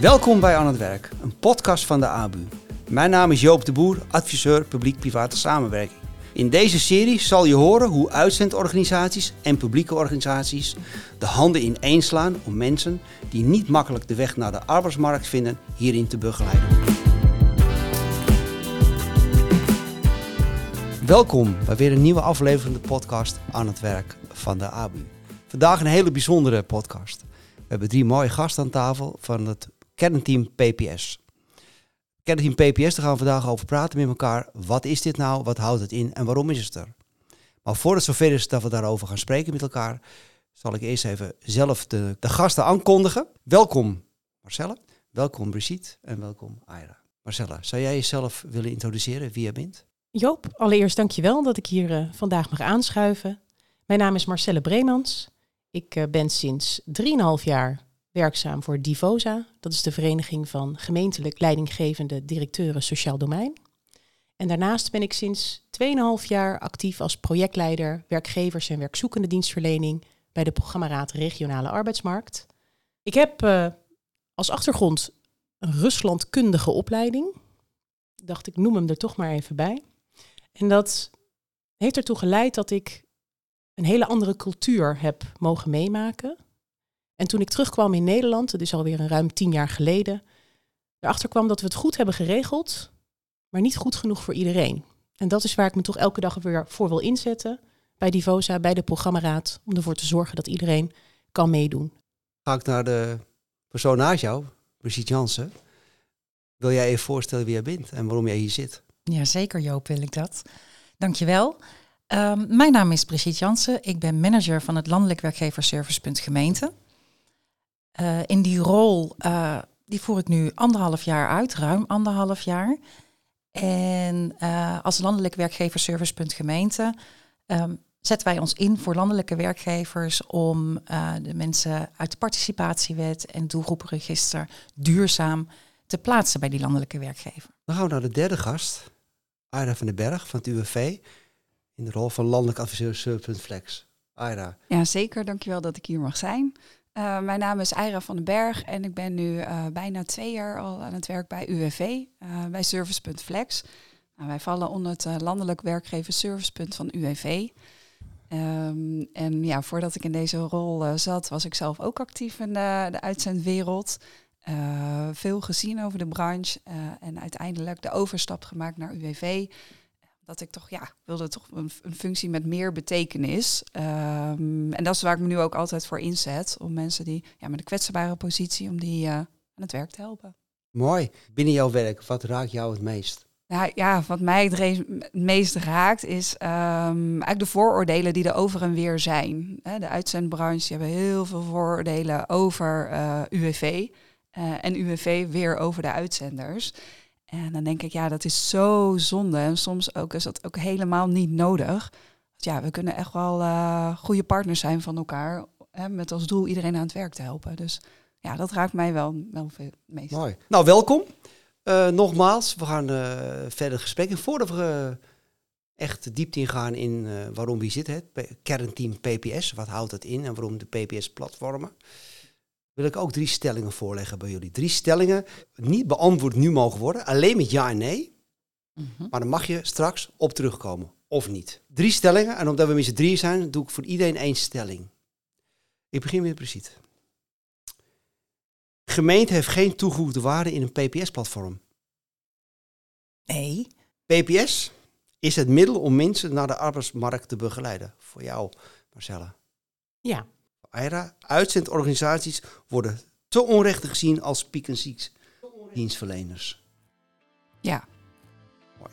Welkom bij Aan het Werk, een podcast van de ABU. Mijn naam is Joop de Boer, adviseur publiek-private samenwerking. In deze serie zal je horen hoe uitzendorganisaties en publieke organisaties de handen ineen slaan om mensen die niet makkelijk de weg naar de arbeidsmarkt vinden hierin te begeleiden. Welkom bij weer een nieuwe aflevering van de podcast Aan het Werk van de ABU. Vandaag een hele bijzondere podcast. We hebben drie mooie gasten aan tafel van het kernteam PPS. Kernteam PPS, daar gaan we vandaag over praten met elkaar. Wat is dit nou? Wat houdt het in? En waarom is het er? Maar voordat het zover is dat we daarover gaan spreken met elkaar, zal ik eerst even zelf de, de gasten aankondigen. Welkom Marcelle, welkom Brigitte en welkom Aira. Marcella, zou jij jezelf willen introduceren wie je bent? Joop, allereerst dankjewel dat ik hier uh, vandaag mag aanschuiven. Mijn naam is Marcelle Bremans. Ik uh, ben sinds 3,5 jaar werkzaam voor Divosa. Dat is de vereniging van gemeentelijk leidinggevende directeuren sociaal domein. En daarnaast ben ik sinds 2,5 jaar actief als projectleider werkgevers en werkzoekende dienstverlening bij de programmaraad Regionale Arbeidsmarkt. Ik heb uh, als achtergrond een Ruslandkundige opleiding. Dacht ik noem hem er toch maar even bij. En dat heeft ertoe geleid dat ik een hele andere cultuur heb mogen meemaken. En toen ik terugkwam in Nederland, dat is alweer een ruim tien jaar geleden, erachter kwam dat we het goed hebben geregeld, maar niet goed genoeg voor iedereen. En dat is waar ik me toch elke dag weer voor wil inzetten bij Divosa, bij de programmaraad, om ervoor te zorgen dat iedereen kan meedoen. Ga ik naar de persoon naast jou, Brigitte Jansen. Wil jij even voorstellen wie jij bent en waarom jij hier zit? Ja, zeker Joop wil ik dat. Dankjewel. Um, mijn naam is Brigitte Jansen. Ik ben manager van het Landelijk Werkgeversservicepunt Gemeente. Uh, in die rol, uh, die voer ik nu anderhalf jaar uit, ruim anderhalf jaar. En uh, als Landelijk Werkgeversservicepunt Gemeente um, zetten wij ons in voor landelijke werkgevers om de mensen uit de participatiewet en doelgroepenregister duurzaam te plaatsen bij die landelijke werkgever. Dan gaan we naar de derde gast, Aira van den Berg van het UWV, in de rol van landelijk adviseur Flex. Aira. Ja, zeker. Dankjewel dat ik hier mag zijn. Uh, mijn naam is Aira van den Berg en ik ben nu uh, bijna twee jaar al aan het werk bij UWV, uh, bij Service.flex. Nou, wij vallen onder het landelijk werkgeversservicepunt van UWV. Um, en ja, voordat ik in deze rol zat, was ik zelf ook actief in de, de uitzendwereld. Veel gezien over de branche en uiteindelijk de overstap gemaakt naar UWV. Dat ik toch, ja, wilde toch een, een functie met meer betekenis. Um, en dat is waar ik me nu ook altijd voor inzet. Om mensen die ja, met een kwetsbare positie, om die uh, aan het werk te helpen. Mooi. Binnen jouw werk, wat raakt jou het meest? Nou ja, wat mij het meest raakt is um, eigenlijk de vooroordelen die er over en weer zijn. De uitzendbranche hebben heel veel vooroordelen over UWV. Uh, en UWV weer over de uitzenders. En dan denk ik, ja, dat is zo zonde. En soms ook is dat ook helemaal niet nodig. Ja, we kunnen echt wel uh, goede partners zijn van elkaar. Hè, met als doel iedereen aan het werk te helpen. Dus ja, dat raakt mij wel, wel veel meest. Mooi. Nou, welkom. Uh, nogmaals, we gaan uh, verder gesprek. En voordat we echt diepte ingaan in waarom wie zit het, kernteam PPS, wat houdt het in en waarom de PPS-platformen wil ik ook drie stellingen voorleggen bij jullie. Drie stellingen, niet beantwoord nu mogen worden, alleen met ja en nee. Mm -hmm. Maar dan mag je straks op terugkomen, of niet. Drie stellingen, en omdat we met z'n drie zijn, doe ik voor iedereen één stelling. Ik begin met Brigitte. Gemeente heeft geen toegevoegde waarde in een PPS-platform. Nee. PPS is het middel om mensen naar de arbeidsmarkt te begeleiden. Voor jou, Marcella. Ja. Aira, uitzendorganisaties worden te onrecht gezien als piek en zieks dienstverleners. Ja. Mooi.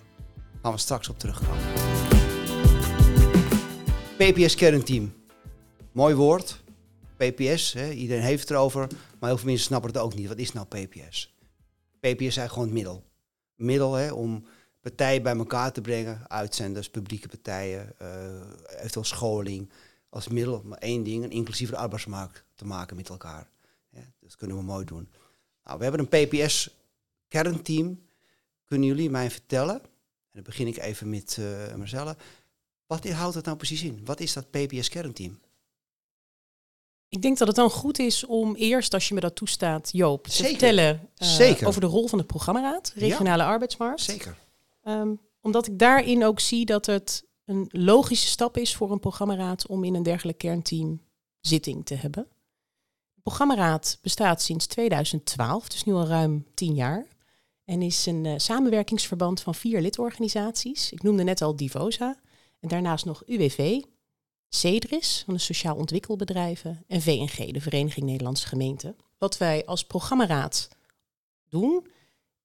Gaan we straks op terugkomen. PPS kernteam. Mooi woord. PPS, hè, iedereen heeft het erover, maar heel veel mensen snappen het ook niet. Wat is nou PPS? PPS is eigenlijk gewoon het middel. Middel hè, om partijen bij elkaar te brengen, uitzenders, publieke partijen, uh, eventueel scholing, als middel om één ding, een inclusieve arbeidsmarkt te maken met elkaar. Ja, dat kunnen we mooi doen. Nou, we hebben een PPS-kernteam. Kunnen jullie mij vertellen, en dan begin ik even met uh, Marcella, wat houdt het nou precies in? Wat is dat PPS-kernteam? Ik denk dat het dan goed is om eerst, als je me dat toestaat, Joop, te vertellen eh, Zeker. over de rol van de programmaraad, regionale arbeidsmarkt. Zeker. Ehm, omdat ik daarin ook zie dat het een logische stap is voor een programmaraad om in een dergelijk kernteam zitting te hebben. De programmaraad bestaat sinds 2012, dus nu al ruim tien jaar. En is een eh, samenwerkingsverband van vier lidorganisaties. Ik noemde net al Divosa. En daarnaast nog UWV, CEDRIS van de Sociaal Ontwikkelbedrijven en VNG, de Vereniging Nederlandse Gemeenten. Wat wij als programmaraad doen,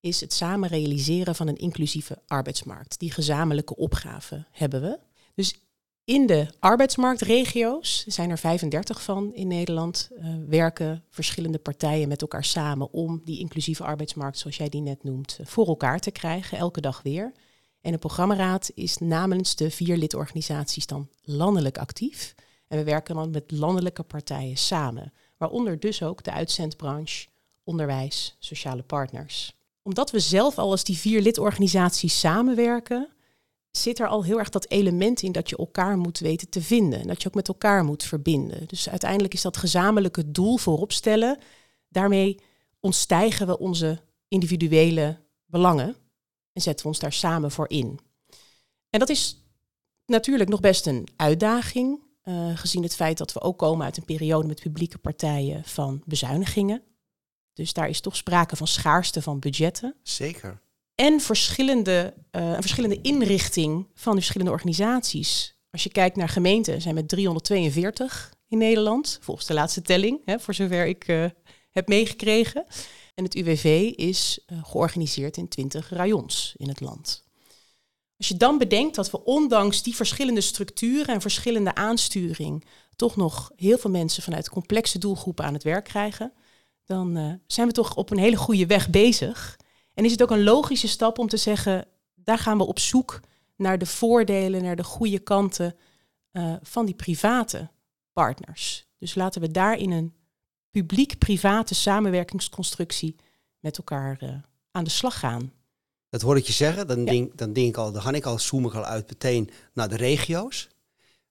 is het samen realiseren van een inclusieve arbeidsmarkt. Die gezamenlijke opgave hebben we. Dus in de arbeidsmarktregio's, er zijn er 35 van in Nederland, eh, werken verschillende partijen met elkaar samen om die inclusieve arbeidsmarkt, zoals jij die net noemt, eh, voor elkaar te krijgen, elke dag weer. En de programmaraad is namens de vier lidorganisaties dan landelijk actief. En we werken dan met landelijke partijen samen, waaronder dus ook de uitzendbranche, onderwijs, sociale partners. Omdat we zelf al als die vier lidorganisaties samenwerken, zit er al heel erg dat element in dat je elkaar moet weten te vinden. En dat je ook met elkaar moet verbinden. Dus uiteindelijk is dat gezamenlijke doel voorop stellen. Daarmee ontstijgen we onze individuele belangen en zetten we ons daar samen voor in. En dat is natuurlijk nog best een uitdaging, uh, gezien het feit dat we ook komen uit een periode met publieke partijen van bezuinigingen. Dus daar is toch sprake van schaarste van budgetten. Zeker. En verschillende, uh, verschillende inrichting van de verschillende organisaties. Als je kijkt naar gemeenten, zijn met 342 in Nederland, volgens de laatste telling, hè, voor zover ik uh, heb meegekregen. En het UWV is uh, georganiseerd in 20 rayons in het land. Als je dan bedenkt dat we ondanks die verschillende structuren en verschillende aansturing toch nog heel veel mensen vanuit complexe doelgroepen aan het werk krijgen, dan uh, zijn we toch op een hele goede weg bezig. En is het ook een logische stap om te zeggen, daar gaan we op zoek naar de voordelen, naar de goede kanten uh, van die private partners. Dus laten we daar in een publiek-private samenwerkingsconstructie met elkaar uh, aan de slag gaan. Dat hoor ik je zeggen, dan, ja. denk, dan denk ik al, dan ga ik al, zoom ik al uit meteen naar de regio's.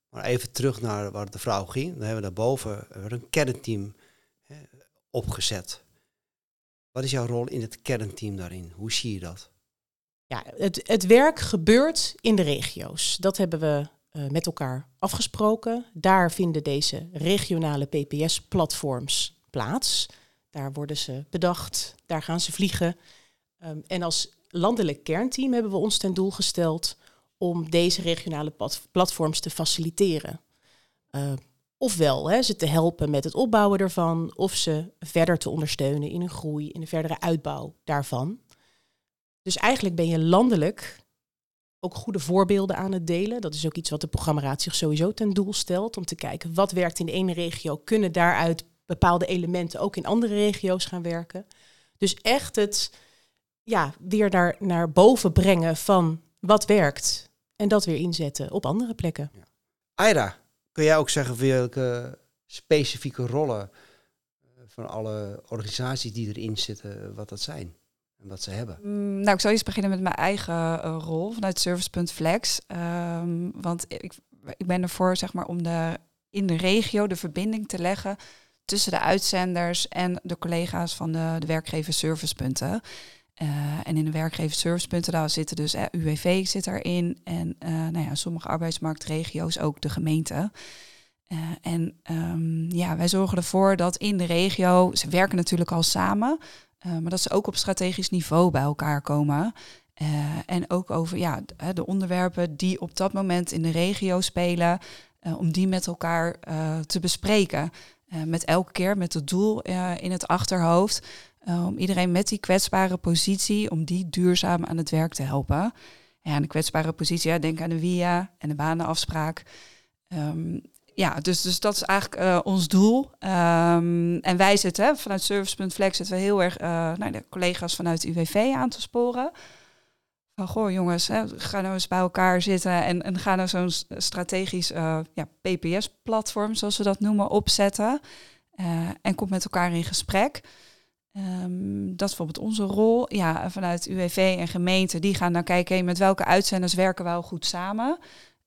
Maar even terug naar waar de vrouw ging. Dan hebben we daarboven een kernteam opgezet. Wat is jouw rol in het kernteam daarin? Hoe zie je dat? Ja, het, het werk gebeurt in de regio's. Dat hebben we uh, met elkaar afgesproken. Daar vinden deze regionale PPS-platforms plaats. Daar worden ze bedacht, daar gaan ze vliegen. Um, en als landelijk kernteam hebben we ons ten doel gesteld om deze regionale platforms te faciliteren. Uh, ofwel hè, ze te helpen met het opbouwen ervan, of ze verder te ondersteunen in een groei, in de verdere uitbouw daarvan. Dus eigenlijk ben je landelijk ook goede voorbeelden aan het delen. Dat is ook iets wat de programmaraad zich sowieso ten doel stelt, om te kijken wat werkt in de ene regio, kunnen daaruit bepaalde elementen ook in andere regio's gaan werken. Dus echt het ja, weer daar naar boven brengen van wat werkt en dat weer inzetten op andere plekken. Ja. Kun jij ook zeggen welke specifieke rollen van alle organisaties die erin zitten, wat dat zijn en wat ze hebben? Mm, nou, ik zal eens beginnen met mijn eigen uh, rol vanuit Service.flex. Um, want ik, ik ben ervoor, zeg maar, om de, in de regio de verbinding te leggen tussen de uitzenders en de collega's van de, de werkgeverservicepunten. Uh, en in de werkgeverservicepunten daar zitten dus eh, UWV zit erin en uh, nou ja, sommige arbeidsmarktregio's ook de gemeente. En um, ja, wij zorgen ervoor dat in de regio, ze werken natuurlijk al samen, maar dat ze ook op strategisch niveau bij elkaar komen. en ook over ja, de onderwerpen die op dat moment in de regio spelen, om die met elkaar te bespreken. met elke keer met het doel in het achterhoofd uh, om iedereen met die kwetsbare positie, om die duurzaam aan het werk te helpen. En de kwetsbare positie, ja, denk aan de WIA en de banenafspraak. Um, ja, dus, dus dat is eigenlijk uh, ons doel. Um, en wij zitten vanuit Service.flex zitten we heel erg uh, de collega's vanuit UWV aan te sporen. Van goh jongens, hè, ga nou eens bij elkaar zitten en, en ga nou zo'n strategisch ja, PPS-platform, zoals we dat noemen, opzetten. en kom met elkaar in gesprek. Um, dat is bijvoorbeeld onze rol. Ja, vanuit UWV en gemeente, die gaan dan kijken hey, met welke uitzenders werken we al goed samen.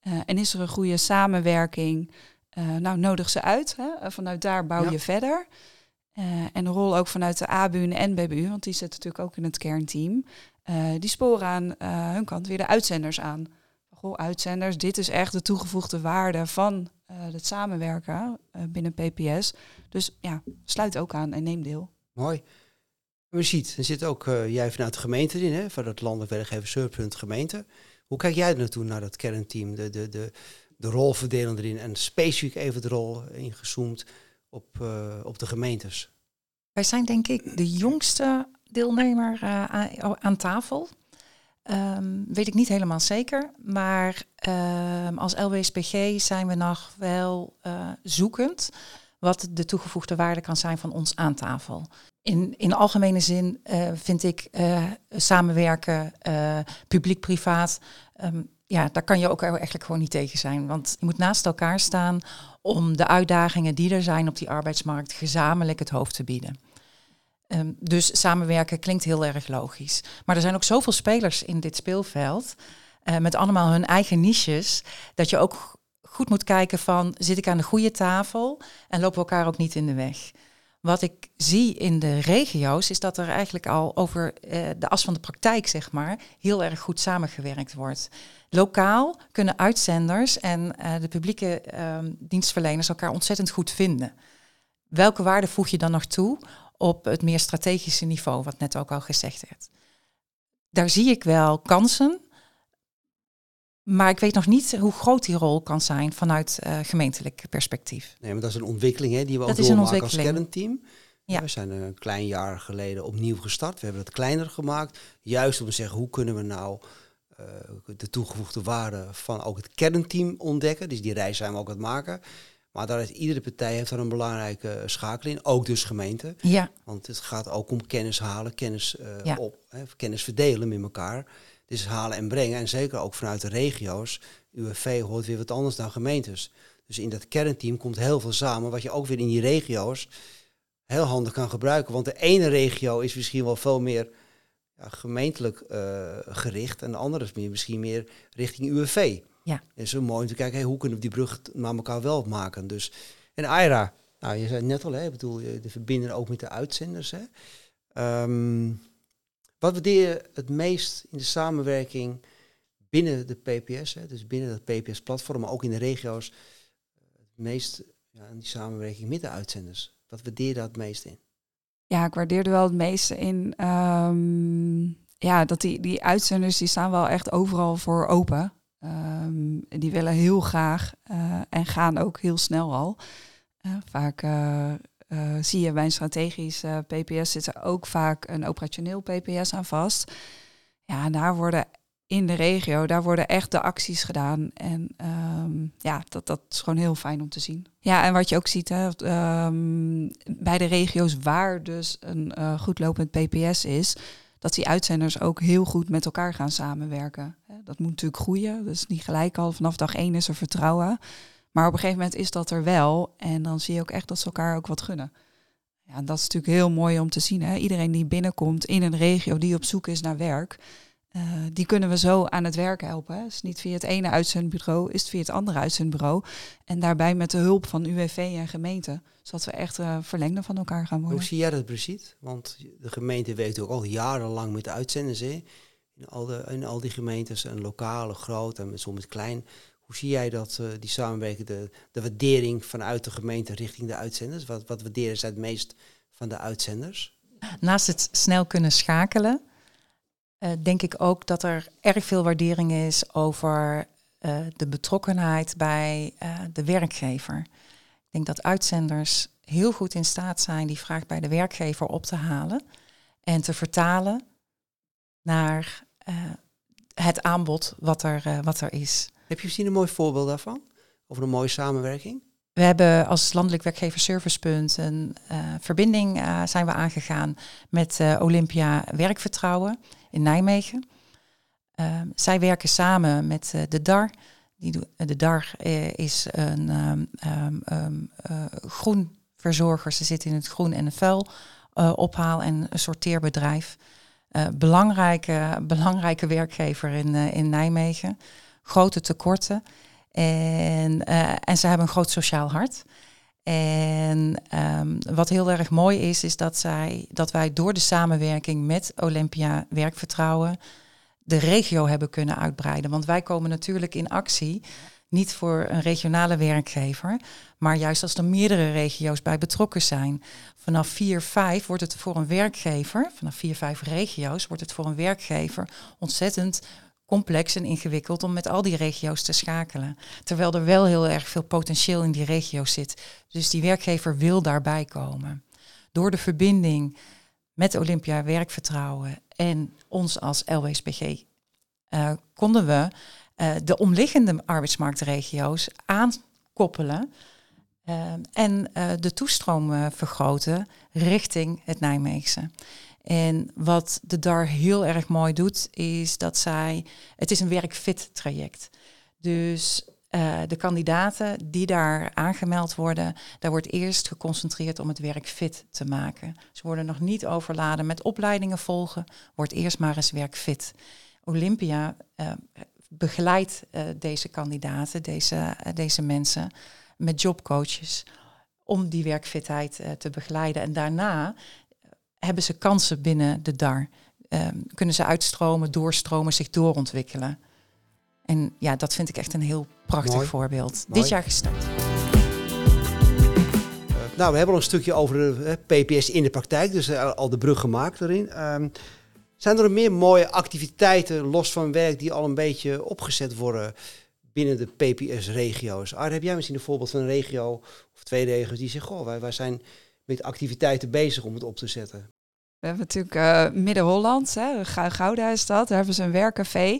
Uh, en is er een goede samenwerking? nou, nodig ze uit. Hè? Vanuit daar bouw je verder. en de rol ook vanuit de ABU en BBU, want die zitten natuurlijk ook in het kernteam. die sporen aan hun kant weer de uitzenders aan. Goh, uitzenders, dit is echt de toegevoegde waarde van het samenwerken binnen PPS. Dus ja, sluit ook aan en neem deel. Mooi. We ziet, er zit ook uh, jij vanuit de gemeente in, hè, van het landelijk werkgeversurpunt gemeente. Hoe kijk jij er naartoe, naar dat kernteam, de, de, de, de rolverdeling erin en specifiek even de rol ingezoomd op, uh, op de gemeentes? Wij zijn denk ik de jongste deelnemer uh, aan, aan, tafel. Um, weet ik niet helemaal zeker, maar um, als LWSPG zijn we nog wel zoekend wat de toegevoegde waarde kan zijn van ons aan tafel. In, in algemene zin uh, vind ik uh, samenwerken, uh, publiek-privaat, um, ja, daar kan je ook eigenlijk gewoon niet tegen zijn. Want je moet naast elkaar staan om de uitdagingen die er zijn op die arbeidsmarkt gezamenlijk het hoofd te bieden. Um, dus samenwerken klinkt heel erg logisch. Maar er zijn ook zoveel spelers in dit speelveld, met allemaal hun eigen niches, dat je ook goed moet kijken van zit ik aan de goede tafel en lopen we elkaar ook niet in de weg. Wat ik zie in de regio's is dat er eigenlijk al over uh, de as van de praktijk, zeg maar, heel erg goed samengewerkt wordt. Lokaal kunnen uitzenders en uh, de publieke uh, dienstverleners elkaar ontzettend goed vinden. Welke waarde voeg je dan nog toe op het meer strategische niveau, wat net ook al gezegd werd? Daar zie ik wel kansen, maar ik weet nog niet hoe groot die rol kan zijn vanuit uh, gemeentelijk perspectief. Nee, maar dat is een ontwikkeling hè, die we dat ook doormaken als kernteam. Ja. We zijn een klein jaar geleden opnieuw gestart. We hebben het kleiner gemaakt. Juist om te zeggen, hoe kunnen we nou uh, de toegevoegde waarde van ook het kernteam ontdekken. Dus die reis zijn we ook aan het maken. Maar daar heeft iedere partij heeft daar een belangrijke schakel in. Ook dus gemeente. Ja. Want het gaat ook om kennis halen, kennis, uh, ja. op, hè, kennis verdelen met elkaar. Dus halen en brengen. En zeker ook vanuit de regio's. UWV hoort weer wat anders dan gemeentes. Dus in dat kernteam komt heel veel samen, wat je ook weer in die regio's heel handig kan gebruiken. Want de ene regio is misschien wel veel meer ja, gemeentelijk uh, gericht en de andere is meer, misschien meer richting UWV. Ja. En zo mooi om te kijken, hey, hoe kunnen we die brug naar elkaar wel maken. Dus, en Aira, nou, je zei net al, hè, ik bedoel, de verbinden ook met de uitzenders. Hè. Um, wat waardeer je het meest in de samenwerking binnen de PPS, hè, dus binnen dat PPS-platform, maar ook in de regio's, het meest ja, in die samenwerking met de uitzenders? Wat waardeer je daar het meest in? Ja, ik waardeer er wel het meeste in. Um, ja, dat die, die uitzenders die staan wel echt overal voor open. Um, die willen heel graag uh, en gaan ook heel snel al. Uh, vaak uh, uh, zie je bij een strategisch uh, PPS zit er ook vaak een operationeel PPS aan vast. Ja, daar worden in de regio, daar worden echt de acties gedaan. En um, ja, dat, dat is gewoon heel fijn om te zien. Ja, en wat je ook ziet hè, um, bij de regio's waar dus een uh, goed lopend PPS is, dat die uitzenders ook heel goed met elkaar gaan samenwerken. Dat moet natuurlijk groeien. Dus niet gelijk al vanaf dag één is er vertrouwen. Maar op een gegeven moment is dat er wel. En dan zie je ook echt dat ze elkaar ook wat gunnen. Ja, en dat is natuurlijk heel mooi om te zien. Hè? Iedereen die binnenkomt in een regio die op zoek is naar werk. Uh, die kunnen we zo aan het werk helpen. Hè? Dus niet via het ene uitzendbureau, is het via het andere uitzendbureau. En daarbij met de hulp van UWV en gemeente. Zodat we echt uh, verlengden van elkaar gaan worden. Hoe zie jij dat precies? Want de gemeente werkt ook al jarenlang met uitzenders. Hè? In, al de, in al die gemeentes, een lokale, groot en soms klein. Hoe zie jij dat, uh, die samenwerking, de, de waardering vanuit de gemeente richting de uitzenders? Wat, wat waarderen zij het meest van de uitzenders? Naast het snel kunnen schakelen, uh, denk ik ook dat er erg veel waardering is over uh, de betrokkenheid bij de werkgever. Ik denk dat uitzenders heel goed in staat zijn die vraag bij de werkgever op te halen en te vertalen naar het aanbod wat er, wat er is. Heb je misschien een mooi voorbeeld daarvan? Over een mooie samenwerking? We hebben als landelijk werkgever Servicepunt een uh, verbinding uh, zijn we aangegaan met uh, Olympia Werkvertrouwen in Nijmegen. Ehm, zij werken samen met de DAR. Die de DAR is een um, um, groenverzorger. Ze zitten in het groen en vuil ophaal- en sorteerbedrijf. belangrijke, belangrijke werkgever in, in Nijmegen grote tekorten. En, uh, en ze hebben een groot sociaal hart. En um, wat heel erg mooi is, is dat, zij, dat wij door de samenwerking met Olympia Werkvertrouwen de regio hebben kunnen uitbreiden. Want wij komen natuurlijk in actie niet voor een regionale werkgever, maar juist als er meerdere regio's bij betrokken zijn. Vanaf 4, 5 wordt het voor een werkgever, vanaf 4, 5 regio's wordt het voor een werkgever ontzettend complex en ingewikkeld om met al die regio's te schakelen. Terwijl er wel heel erg veel potentieel in die regio's zit. Dus die werkgever wil daarbij komen. Door de verbinding met Olympia Werkvertrouwen en ons als LWSPG eh, konden we uh, de omliggende arbeidsmarktregio's aankoppelen uh, en de toestroom vergroten richting het Nijmeegse. En wat de DAR heel erg mooi doet, is dat zij. Het is een werkfit traject. Dus uh, de kandidaten die daar aangemeld worden, daar wordt eerst geconcentreerd om het werk fit te maken. Ze worden nog niet overladen met opleidingen volgen, wordt eerst maar eens werkfit. Olympia uh, begeleidt uh, deze kandidaten, deze, deze mensen, met jobcoaches om die werkfitheid te begeleiden. En daarna hebben ze kansen binnen de DAR. Um, kunnen ze uitstromen, doorstromen, zich doorontwikkelen. En ja, dat vind ik echt een heel prachtig voorbeeld. Dit jaar gestart. Uh, nou, we hebben al een stukje over de PPS in de praktijk, dus uh, al de brug gemaakt erin. Um, zijn er meer mooie activiteiten los van werk die al een beetje opgezet worden binnen de PPS-regio's? Ar, heb jij misschien een voorbeeld van een regio of twee regio's die zeggen, goh, wij, wij zijn met activiteiten bezig om het op te zetten? We hebben natuurlijk uh, Midden-Holland, Gouda is dat, daar hebben ze een werkcafé.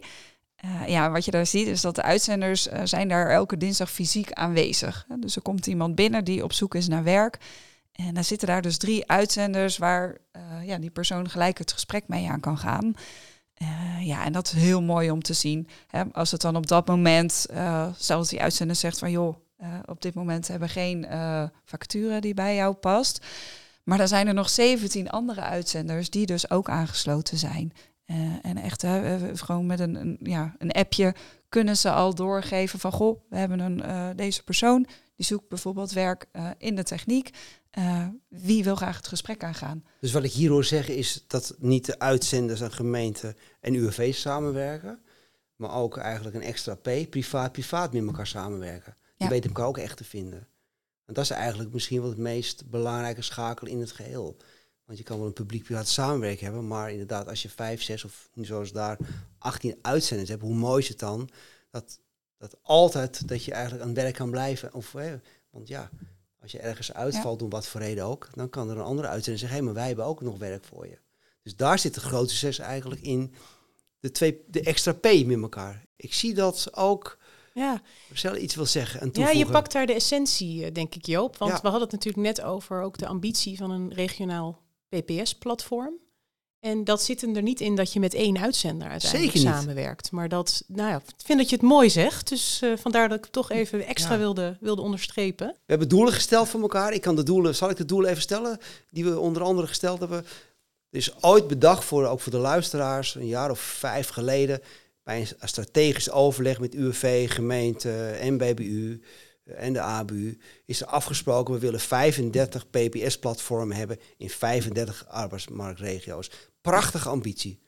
Uh, ja, wat je daar ziet is dat de uitzenders uh, zijn daar elke dinsdag fysiek aanwezig. Dus er komt iemand binnen die op zoek is naar werk. En dan zitten daar dus drie uitzenders waar ja, die persoon gelijk het gesprek mee aan kan gaan. ja, en dat is heel mooi om te zien. Hè, als het dan op dat moment, zelfs die uitzender zegt van joh, op dit moment hebben geen vacature die bij jou past. Maar dan zijn er nog 17 andere uitzenders die dus ook aangesloten zijn. Uh, en echt, gewoon met een, een, ja, een appje kunnen ze al doorgeven van goh, we hebben een, deze persoon die zoekt bijvoorbeeld werk in de techniek. wie wil graag het gesprek aangaan? Dus wat ik hier hoor zeggen is dat niet de uitzenders en gemeenten en UWV samenwerken, maar ook eigenlijk een extra P, privaat-privaat met elkaar samenwerken. Die weten elkaar ook echt te vinden. En dat is eigenlijk misschien wel het meest belangrijke schakel in het geheel. Want je kan wel een publiek-privaat samenwerking hebben, maar inderdaad, als je vijf, zes of zoals daar 18 uitzenders hebt, hoe mooi is het dan dat, dat altijd dat je eigenlijk aan het werk kan blijven. Of, hè, want ja, als je ergens uitvalt, ja. om wat voor reden ook, dan kan er een andere uitzender zeggen, hé, maar wij hebben ook nog werk voor je. Dus daar zit het grote succes eigenlijk in de, twee, de extra P met elkaar. Ik zie dat ook ja. Marcel iets wil zeggen en Ja, je pakt daar de essentie, eh, denk ik, Joop. Want we hadden het natuurlijk net over ook de ambitie van een regionaal PPS-platform. En dat zit er niet in dat je met één uitzender uiteindelijk samenwerkt. Maar dat, nou ja, ik vind dat je het mooi zegt. Dus uh, vandaar dat ik toch even extra wilde, wilde onderstrepen. We hebben doelen gesteld voor elkaar. Ik kan de doelen, zal ik de doelen even stellen? Die we onder andere gesteld hebben. Er is ooit bedacht voor, ook voor de luisteraars, een jaar of vijf geleden, bij een strategisch overleg met UWV, gemeente, NBBU eh, en de ABU, is er afgesproken, we willen 35 PPS-platformen hebben in 35 arbeidsmarktregio's. Prachtige ambitie.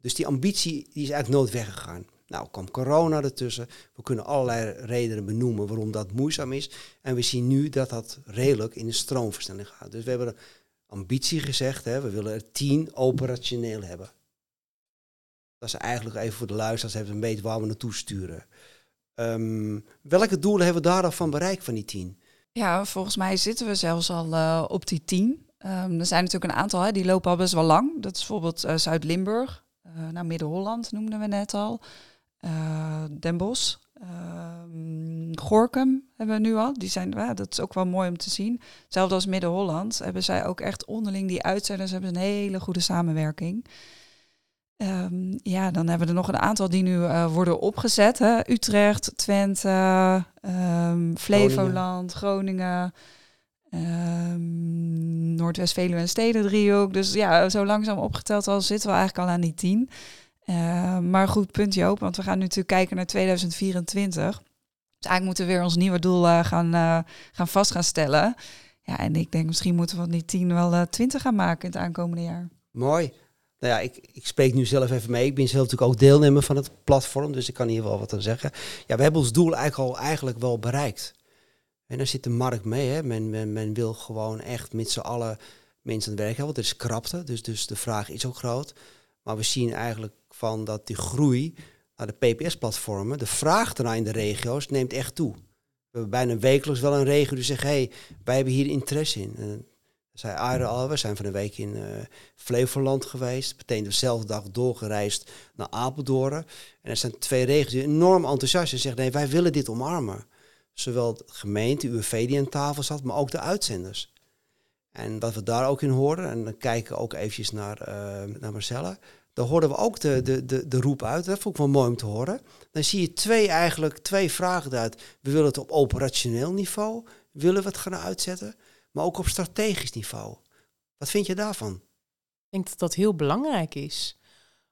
Dus die ambitie die is eigenlijk nooit weggegaan. Nou, kwam corona ertussen. We kunnen allerlei redenen benoemen waarom dat moeizaam is. En we zien nu dat dat redelijk in de stroomversnelling gaat. Dus we hebben ambitie gezegd, hè, we willen er tien operationeel hebben. Dat is eigenlijk even voor de luisteraars even een beetje waar we naartoe sturen. Um, welke doelen hebben we daar van bereikt van die tien? Ja, volgens mij zitten we zelfs al uh, op die tien. Um, er zijn natuurlijk een aantal, hè, die lopen al best wel lang. Dat is bijvoorbeeld uh, Zuid-Limburg, uh, nou Midden-Holland noemden we net al. Den Bosch, ehm, Gorkum hebben we nu al. Die zijn, dat is ook wel mooi om te zien. Hetzelfde als Midden-Holland hebben zij ook echt onderling die uitzenders hebben een hele goede samenwerking. Um, ja, dan hebben we er nog een aantal die nu uh, worden opgezet. Hè? Utrecht, Twente, um, Flevoland, Groningen, um, Noordwest-Veluwe en Steden Dus ja, zo langzaam opgeteld al zitten we eigenlijk al aan die tien. Uh, maar goed punt Joop, want we gaan nu natuurlijk kijken naar 2024. Dus eigenlijk moeten we weer ons nieuwe doel uh, gaan, uh, gaan vast gaan stellen. Ja, en ik denk misschien moeten we van die 10 wel 20 gaan maken in het aankomende jaar. Mooi. Nou ja, ik, ik spreek nu zelf even mee. Ik ben zelf natuurlijk ook deelnemer van het platform, dus ik kan hier wel wat aan zeggen. Ja, we hebben ons doel eigenlijk al eigenlijk wel bereikt. En daar zit de markt mee. Hè. Men, men, wil gewoon echt met z'n allen mensen aan het werk hebben. Want er is krapte, dus, dus de vraag is ook groot. Maar we zien eigenlijk van dat die groei naar de PPS-platformen, de vraag ernaar in de regio's, neemt echt toe. We hebben bijna wekelijks wel een regio die zegt, hé, hey, wij hebben hier interesse in. Zei Aire al, we zijn van een week in uh, Flevoland geweest. Meteen dezelfde dag doorgereisd naar Apeldoorn. En er zijn twee regio's die enorm enthousiast zijn en zeggen, nee, wij willen dit omarmen. Zowel de gemeente, UWV die aan tafel zat, maar ook de uitzenders. En wat we daar ook in horen, en dan kijken we ook eventjes naar, uh, naar Marcella, daar hoorden we ook de, de, de, de roep uit. Dat vond ik wel mooi om te horen. Dan zie je twee eigenlijk, twee vragen uit. We willen het op operationeel niveau, willen we het gaan uitzetten, maar ook op strategisch niveau. Wat vind je daarvan? Ik denk dat dat heel belangrijk is.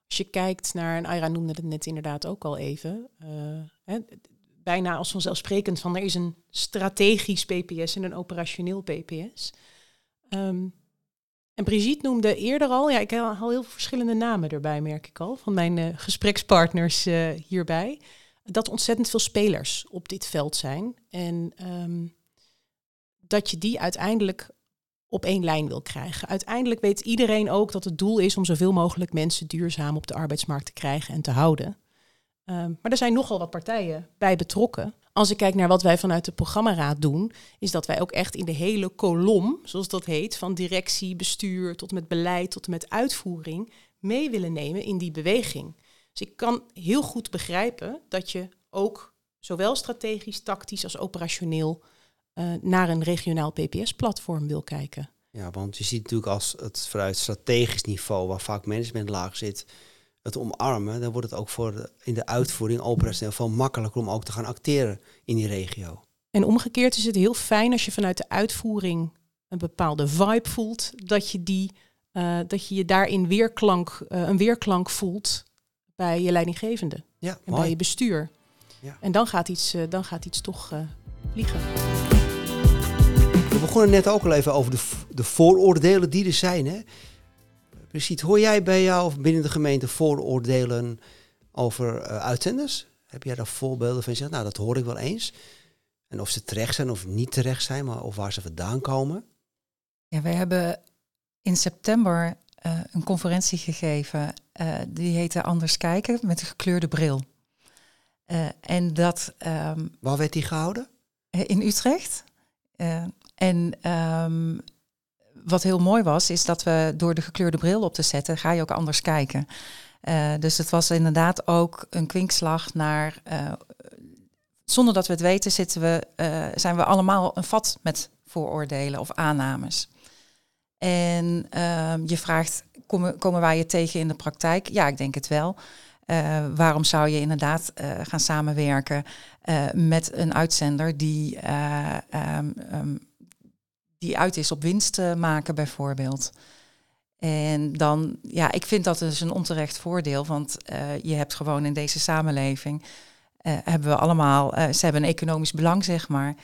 Als je kijkt naar, en Aira noemde het net inderdaad ook al even, uh, hè, bijna als vanzelfsprekend van er is een strategisch PPS en een operationeel PPS. Um, en Brigitte noemde eerder al, ja, ik haal heel veel verschillende namen erbij, merk ik al, van mijn uh, gesprekspartners uh, hierbij. Dat ontzettend veel spelers op dit veld zijn. En um, dat je die uiteindelijk op één lijn wil krijgen. Uiteindelijk weet iedereen ook dat het doel is om zoveel mogelijk mensen duurzaam op de arbeidsmarkt te krijgen en te houden. Um, maar er zijn nogal wat partijen bij betrokken. Als ik kijk naar wat wij vanuit de programmaraad doen, is dat wij ook echt in de hele kolom, zoals dat heet, van directie, bestuur tot met beleid tot met uitvoering, mee willen nemen in die beweging. Dus ik kan heel goed begrijpen dat je ook zowel strategisch, tactisch als operationeel uh, naar een regionaal PPS-platform wil kijken. Ja, want je ziet natuurlijk als het vanuit strategisch niveau, waar vaak management laag zit, het omarmen, dan wordt het ook voor de, in de uitvoering operationeel veel makkelijker om ook te gaan acteren in die regio. En omgekeerd is het heel fijn als je vanuit de uitvoering een bepaalde vibe voelt, dat je, die, uh, dat je je daarin weerklank, uh, een weerklank voelt bij je leidinggevende ja, en mooi. bij je bestuur. Ja. En dan gaat iets, uh, dan gaat iets toch vliegen. We begonnen net ook al even over de, de vooroordelen die er zijn. Hè? Precies. Hoor jij bij jou of binnen de gemeente vooroordelen over uh, uitzenders? Heb jij daar voorbeelden van? Je zegt, nou, dat hoor ik wel eens. En of ze terecht zijn of niet terecht zijn, maar of waar ze vandaan komen? Ja, wij hebben in september uh, een conferentie gegeven. Uh, die heette Anders kijken met een gekleurde bril. en dat. Um, waar werd die gehouden? in Utrecht. En um, wat heel mooi was, is dat we door de gekleurde bril op te zetten, ga je ook anders kijken. Uh, dus het was inderdaad ook een kwinkslag naar. Uh, zonder dat we het weten, zitten we, uh, zijn we allemaal een vat met vooroordelen of aannames. En ehm, je vraagt, komen, komen wij je tegen in de praktijk? Ja, ik denk het wel. waarom zou je inderdaad gaan samenwerken met een uitzender die um, die uit is op winst maken bijvoorbeeld. En dan, ja, ik vind dat dus een onterecht voordeel, want uh, je hebt gewoon in deze samenleving, uh, hebben we allemaal, ze hebben een economisch belang, zeg maar.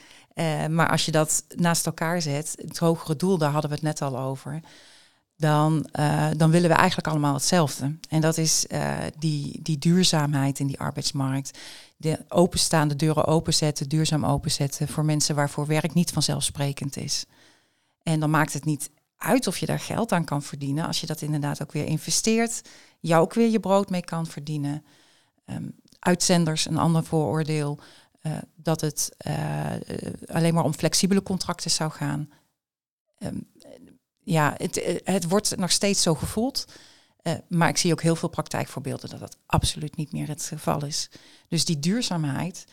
maar als je dat naast elkaar zet, het hogere doel, daar hadden we het net al over, dan, dan willen we eigenlijk allemaal hetzelfde. En dat is die, die duurzaamheid in die arbeidsmarkt. De openstaande deuren openzetten, duurzaam openzetten voor mensen waarvoor werk niet vanzelfsprekend is. En dan maakt het niet uit of je daar geld aan kan verdienen. Als je dat inderdaad ook weer investeert, jou ook weer je brood mee kan verdienen. Um, uitzenders, een ander vooroordeel, uh, dat het uh, alleen maar om flexibele contracten zou gaan. Um, ja, het, het wordt nog steeds zo gevoeld. Maar ik zie ook heel veel praktijkvoorbeelden dat dat absoluut niet meer het geval is. Dus die duurzaamheid,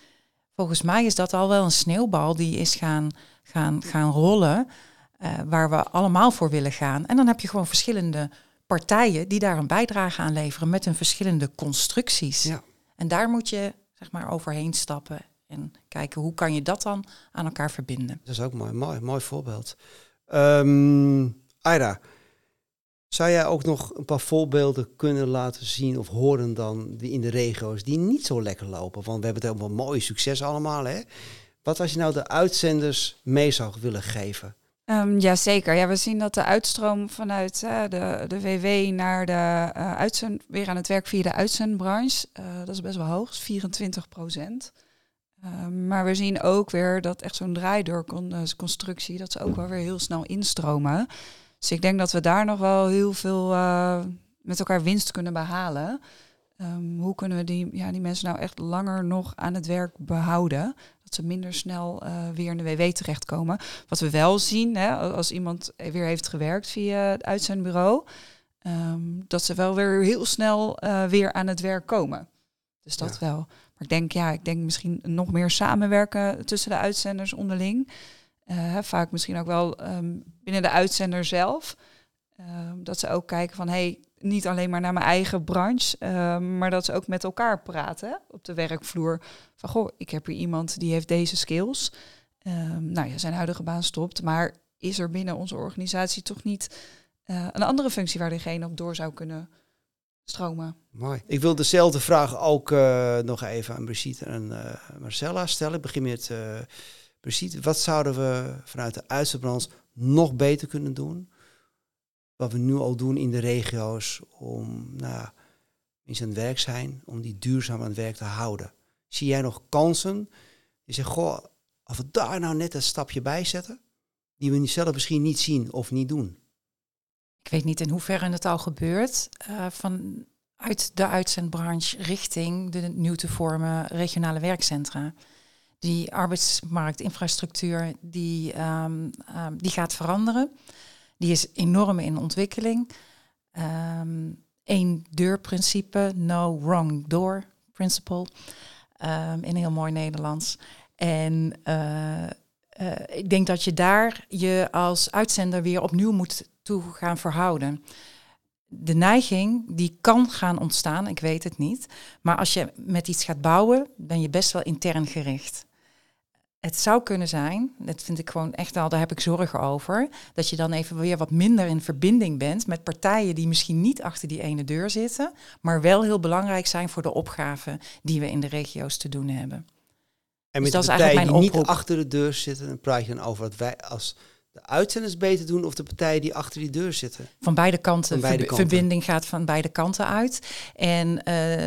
volgens mij is dat al wel een sneeuwbal die is gaan, gaan, gaan rollen. Uh, waar we allemaal voor willen gaan. En dan heb je gewoon verschillende partijen die daar een bijdrage aan leveren met hun verschillende constructies. Ja. En daar moet je zeg maar overheen stappen en kijken hoe kan je dat dan aan elkaar verbinden. Dat is ook mooi, mooi, mooi voorbeeld. Um, Aira, Zou jij ook nog een paar voorbeelden kunnen laten zien of horen dan die in de regio's die niet zo lekker lopen? Want we hebben het helemaal mooie succes allemaal, hè? Wat als je nou de uitzenders mee zou willen geven? Um, Jazeker. Ja, we zien dat de uitstroom vanuit uh, de, de WW naar de uh, uitzend, weer aan het werk via de uitzendbranche, uh, dat is best wel hoog, is 24 procent. Um, maar we zien ook weer dat echt zo'n draaideurconstructie, dat ze ook wel weer heel snel instromen. Dus ik denk dat we daar nog wel heel veel met elkaar winst kunnen behalen. Um, hoe kunnen we die, ja, die mensen nou echt langer nog aan het werk behouden? Dat ze minder snel uh, weer in de WW terechtkomen. Wat we wel zien, hè, als iemand weer heeft gewerkt via het uitzendbureau, um, dat ze wel weer heel snel uh, weer aan het werk komen. Dus dat ja. wel. Maar ik denk, ja, ik denk misschien nog meer samenwerken tussen de uitzenders onderling. Uh, vaak misschien ook wel um, binnen de uitzender zelf. Dat ze ook kijken van, hey, niet alleen maar naar mijn eigen branche, uh, maar dat ze ook met elkaar praten op de werkvloer. Van goh, ik heb hier iemand die heeft deze skills. Uh, nou ja, zijn huidige baan stopt, maar is er binnen onze organisatie toch niet uh, een andere functie waar diegene op door zou kunnen stromen? Mooi. Ik wil dezelfde vraag ook uh, nog even aan Brigitte en uh, Marcella stellen. Ik begin met Brigitte. Wat zouden we vanuit de uitzendbranche nog beter kunnen doen? Wat we nu al doen in de regio's om nou, mensen aan werk zijn, om die duurzaam aan het werk te houden. Zie jij nog kansen? Je zegt, goh, als we daar nou net een stapje bij zetten, die we zelf misschien niet zien of niet doen. Ik weet niet in hoeverre het al gebeurt. Uh, vanuit de uitzendbranche richting de nieuw te vormen regionale werkcentra. Die arbeidsmarktinfrastructuur die, um, um, die gaat veranderen. Die is enorm in ontwikkeling. Um, Eén deurprincipe, no wrong door principle, um, in heel mooi Nederlands. En uh, uh, ik denk dat je daar je als uitzender weer opnieuw moet toe gaan verhouden. De neiging die kan gaan ontstaan, ik weet het niet. Maar als je met iets gaat bouwen, ben je best wel intern gericht het zou kunnen zijn, dat vind ik gewoon echt al, daar heb ik zorgen over, dat je dan even weer wat minder in verbinding bent met partijen die misschien niet achter die ene deur zitten, maar wel heel belangrijk zijn voor de opgaven die we in de regio's te doen hebben. En met dus de partijen die niet achter de deur zitten, dan praat je dan over wat wij als de uitzenders beter doen of de partijen die achter die deur zitten? Van beide kanten. Van beide kanten. Verbinding gaat van beide kanten uit. En uh,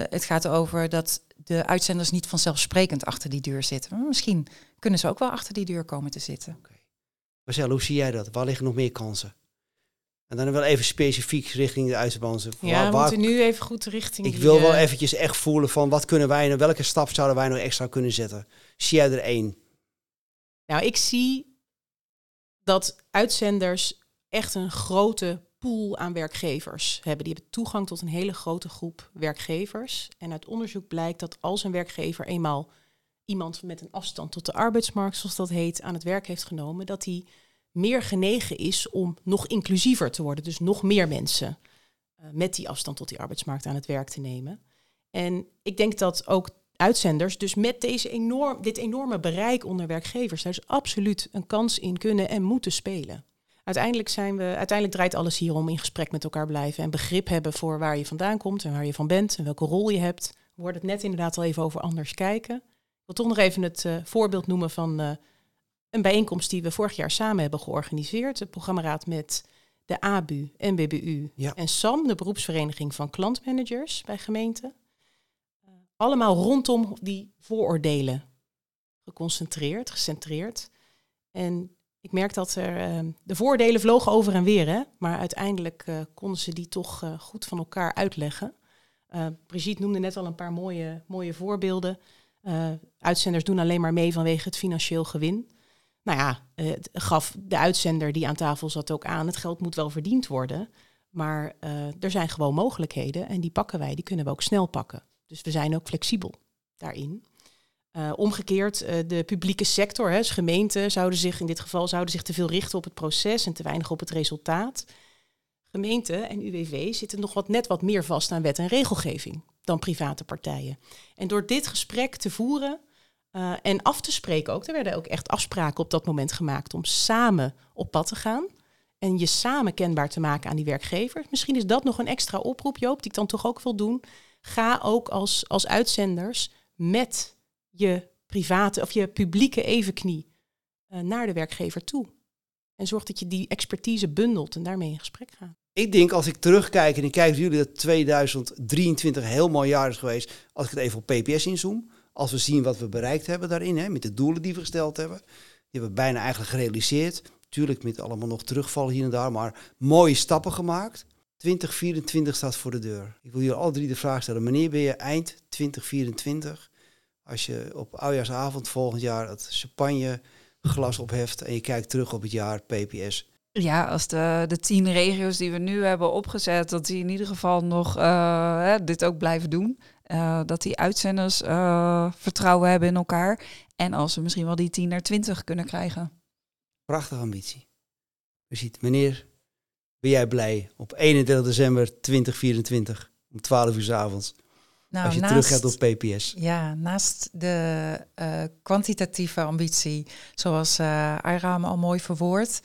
het gaat over dat de uitzenders niet vanzelfsprekend achter die deur zitten. Maar misschien kunnen ze ook wel achter die deur komen te zitten. Okay. Marcel, hoe zie jij dat? Waar liggen nog meer kansen? En dan wel even specifiek richting de uitzendbanden. Ja, we moeten nu even goed richting. Ik wil wel uh... eventjes echt voelen van wat kunnen wij nou, welke stap zouden wij nog extra kunnen zetten? Zie jij er één? Nou, ik zie dat uitzenders echt een grote pool aan werkgevers hebben. Die hebben toegang tot een hele grote groep werkgevers. En uit onderzoek blijkt dat als een werkgever eenmaal iemand met een afstand tot de arbeidsmarkt, zoals dat heet, aan het werk heeft genomen, dat hij meer genegen is om nog inclusiever te worden. Dus nog meer mensen uh, met die afstand tot die arbeidsmarkt aan het werk te nemen. En ik denk dat ook uitzenders, dus met deze enorm, dit enorme bereik onder werkgevers, daar is absoluut een kans in kunnen en moeten spelen. Uiteindelijk, zijn we, uiteindelijk draait alles hier om in gesprek met elkaar blijven en begrip hebben voor waar je vandaan komt en waar je van bent en welke rol je hebt. We hoorden het net inderdaad al even over anders kijken. Ik wil toch nog even het uh, voorbeeld noemen van uh, een bijeenkomst die we vorig jaar samen hebben georganiseerd. Het programmaraad met de ABU, NBBU ja. en SAM, de beroepsvereniging van klantmanagers bij gemeenten. Uh, allemaal rondom die vooroordelen geconcentreerd, gecentreerd. En ik merk dat er de voordelen vlogen over en weer, hè? maar uiteindelijk konden ze die toch goed van elkaar uitleggen. Brigitte noemde net al een paar mooie, mooie voorbeelden. Uitzenders doen alleen maar mee vanwege het financieel gewin. Nou ja, uh, gaf de uitzender die aan tafel zat ook aan, het geld moet wel verdiend worden. Maar er zijn gewoon mogelijkheden en die pakken wij, die kunnen we ook snel pakken. Dus we zijn ook flexibel daarin. Omgekeerd, de publieke sector, hè, dus gemeenten, zouden zich in dit geval zouden zich te veel richten op het proces en te weinig op het resultaat. Gemeenten en UWV zitten nog wat net wat meer vast aan wet en regelgeving dan private partijen. En door dit gesprek te voeren uh, en af te spreken ook, er werden ook echt afspraken op dat moment gemaakt om samen op pad te gaan. En je samen kenbaar te maken aan die werkgever. Misschien is dat nog een extra oproep, Joop, die ik dan toch ook wil doen. Ga ook als, als uitzenders met je private of je publieke evenknie uh, naar de werkgever toe. En zorg dat je die expertise bundelt en daarmee in gesprek gaat. Ik denk als ik terugkijk en ik kijk jullie dat 2023 een heel mooi jaar is geweest. Als ik het even op PPS inzoom. Als we zien wat we bereikt hebben daarin, hè, met de doelen die we gesteld hebben. Die hebben we bijna eigenlijk gerealiseerd. Tuurlijk met allemaal nog terugvallen hier en daar, maar mooie stappen gemaakt. 2024 staat voor de deur. Ik wil jullie alle drie de vraag stellen. Wanneer ben je eind 2024? Als je op oudjaarsavond volgend jaar het champagne glas opheft en je kijkt terug op het jaar PPS. Ja, als de, de tien regio's die we nu hebben opgezet, dat die in ieder geval nog uh, dit ook blijven doen. Uh, dat die uitzenders uh, vertrouwen hebben in elkaar. En als we misschien wel die 10 naar 20 kunnen krijgen. Prachtige ambitie. Je ziet, meneer, ben jij blij op 31 december 2024 om 12 uur s avonds? Nou, als je terug gaat op PPS. Ja, naast de uh, kwantitatieve ambitie, zoals uh, Ayram al mooi verwoord.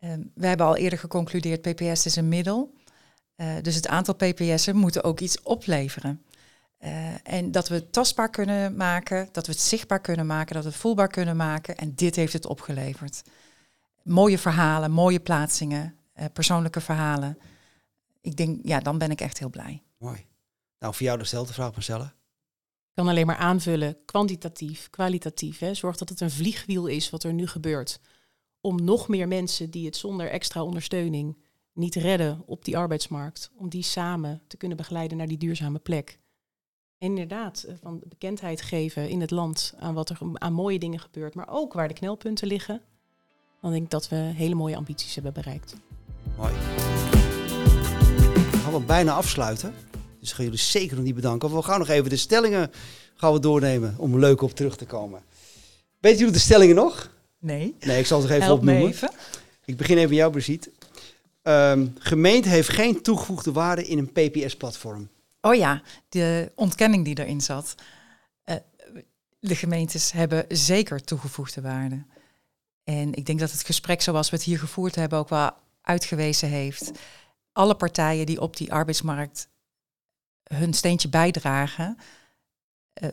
Uh, we hebben al eerder geconcludeerd, PPS is een middel. dus het aantal PPS'en moeten ook iets opleveren. en dat we het tastbaar kunnen maken, dat we het zichtbaar kunnen maken, dat we het voelbaar kunnen maken. En dit heeft het opgeleverd. Mooie verhalen, mooie plaatsingen, persoonlijke verhalen. Ik denk, ja, dan ben ik echt heel blij. Mooi. Nou, voor jou dezelfde vraag, Marcella. Ik kan alleen maar aanvullen, kwantitatief, kwalitatief. Hè. Zorg dat het een vliegwiel is wat er nu gebeurt. Om nog meer mensen die het zonder extra ondersteuning niet redden op die arbeidsmarkt, om die samen te kunnen begeleiden naar die duurzame plek. En inderdaad, eh, van bekendheid geven in het land aan wat er aan mooie dingen gebeurt, maar ook waar de knelpunten liggen. Dan denk ik dat we hele mooie ambities hebben bereikt. Mooi. We gaan we bijna afsluiten. Dus gaan jullie zeker nog niet bedanken. We gaan nog even de stellingen gaan we doornemen om leuk op terug te komen. Weet jullie de stellingen nog? Nee. Nee, ik zal ze even Help opnoemen. Even. Ik begin even met jou, Brigitte. Um, gemeente heeft geen toegevoegde waarde in een PPS-platform. Oh ja, de ontkenning die erin zat. Uh, de gemeentes hebben zeker toegevoegde waarde. En ik denk dat het gesprek zoals we het hier gevoerd hebben ook wel uitgewezen heeft. Alle partijen die op die arbeidsmarkt hun steentje bijdragen. Uh,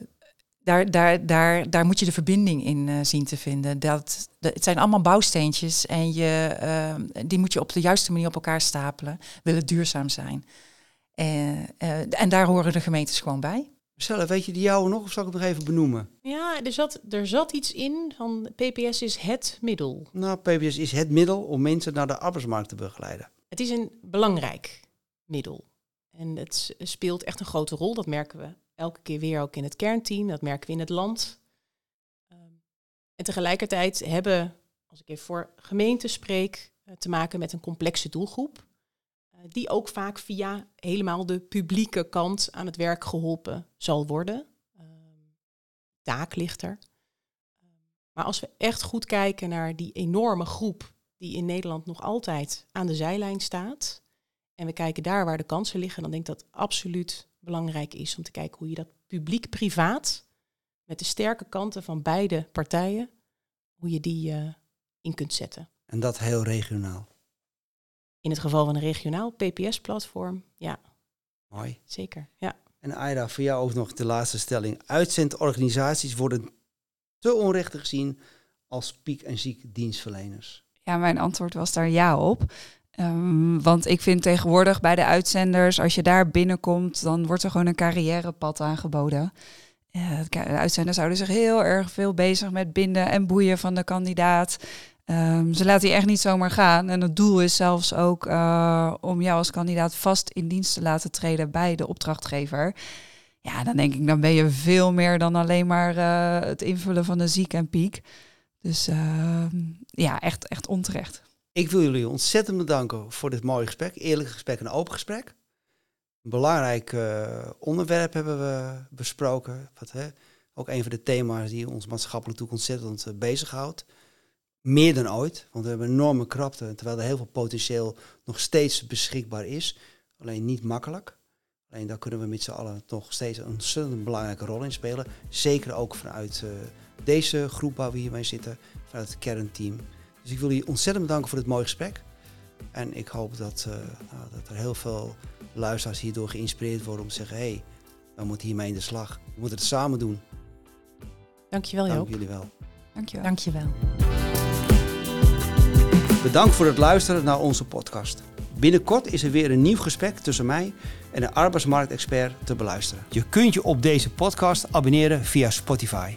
daar, daar, daar, daar moet je de verbinding in uh, zien te vinden. Dat, dat, het zijn allemaal bouwsteentjes en je, uh, die moet je op de juiste manier op elkaar stapelen. Willen duurzaam zijn. en daar horen de gemeentes gewoon bij. Marcella, weet je die jouwe nog of zal ik het nog even benoemen? Ja, er zat, er zat iets in van PPS is het middel. Nou, PPS is het middel om mensen naar de arbeidsmarkt te begeleiden. Het is een belangrijk middel. En het speelt echt een grote rol. Dat merken we elke keer weer ook in het kernteam. Dat merken we in het land. Ehm, en tegelijkertijd hebben, als ik even voor gemeenten spreek, eh, te maken met een complexe doelgroep. Uh, die ook vaak via helemaal de publieke kant aan het werk geholpen zal worden. Um, taak ligt er. Ehm, maar als we echt goed kijken naar die enorme groep die in Nederland nog altijd aan de zijlijn staat, en we kijken daar waar de kansen liggen, dan denk ik dat het absoluut belangrijk is om te kijken hoe je dat publiek-privaat, met de sterke kanten van beide partijen, hoe je die uh, in kunt zetten. En dat heel regionaal? In het geval van een regionaal PPS-platform, ja. Mooi. Zeker, ja. En Aida, voor jou ook nog de laatste stelling. Uitzendorganisaties worden te onrecht gezien als piek- en ziek dienstverleners. Ja, mijn antwoord was daar ja op. Um, want ik vind tegenwoordig bij de uitzenders, als je daar binnenkomt, dan wordt er gewoon een carrièrepad aangeboden. Uh, de uitzenders houden zich heel erg veel bezig met binden en boeien van de kandidaat. Um, ze laten je echt niet zomaar gaan. En het doel is zelfs ook uh, om jou als kandidaat vast in dienst te laten treden bij de opdrachtgever. Ja, dan denk ik, dan ben je veel meer dan alleen maar uh, het invullen van de ziek en piek. Dus ehm, ja, echt, echt onterecht. Ik wil jullie ontzettend bedanken voor dit mooie gesprek. Eerlijk gesprek en open gesprek. Een belangrijk uh, onderwerp hebben we besproken. Wat, hè, ook een van de thema's die ons maatschappelijk toe ontzettend uh, bezighoudt. Meer dan ooit, want we hebben enorme krapte, terwijl er heel veel potentieel nog steeds beschikbaar is. Alleen niet makkelijk. Alleen daar kunnen we met z'n allen nog steeds een ontzettend belangrijke rol in spelen. Zeker ook vanuit uh, deze groep waar we hiermee zitten, vanuit het kernteam. Dus ik wil jullie ontzettend bedanken voor dit mooie gesprek. En ik hoop dat, uh, nou, dat er heel veel luisteraars hierdoor geïnspireerd worden om te zeggen: hé, hey, we moeten hiermee in de slag. We moeten het samen doen. Dankjewel Joop. Dank jullie wel. Dankjewel. Dankjewel. Bedankt voor het luisteren naar onze podcast. Binnenkort is er weer een nieuw gesprek tussen mij en een arbeidsmarktexpert te beluisteren. Je kunt je op deze podcast abonneren via Spotify.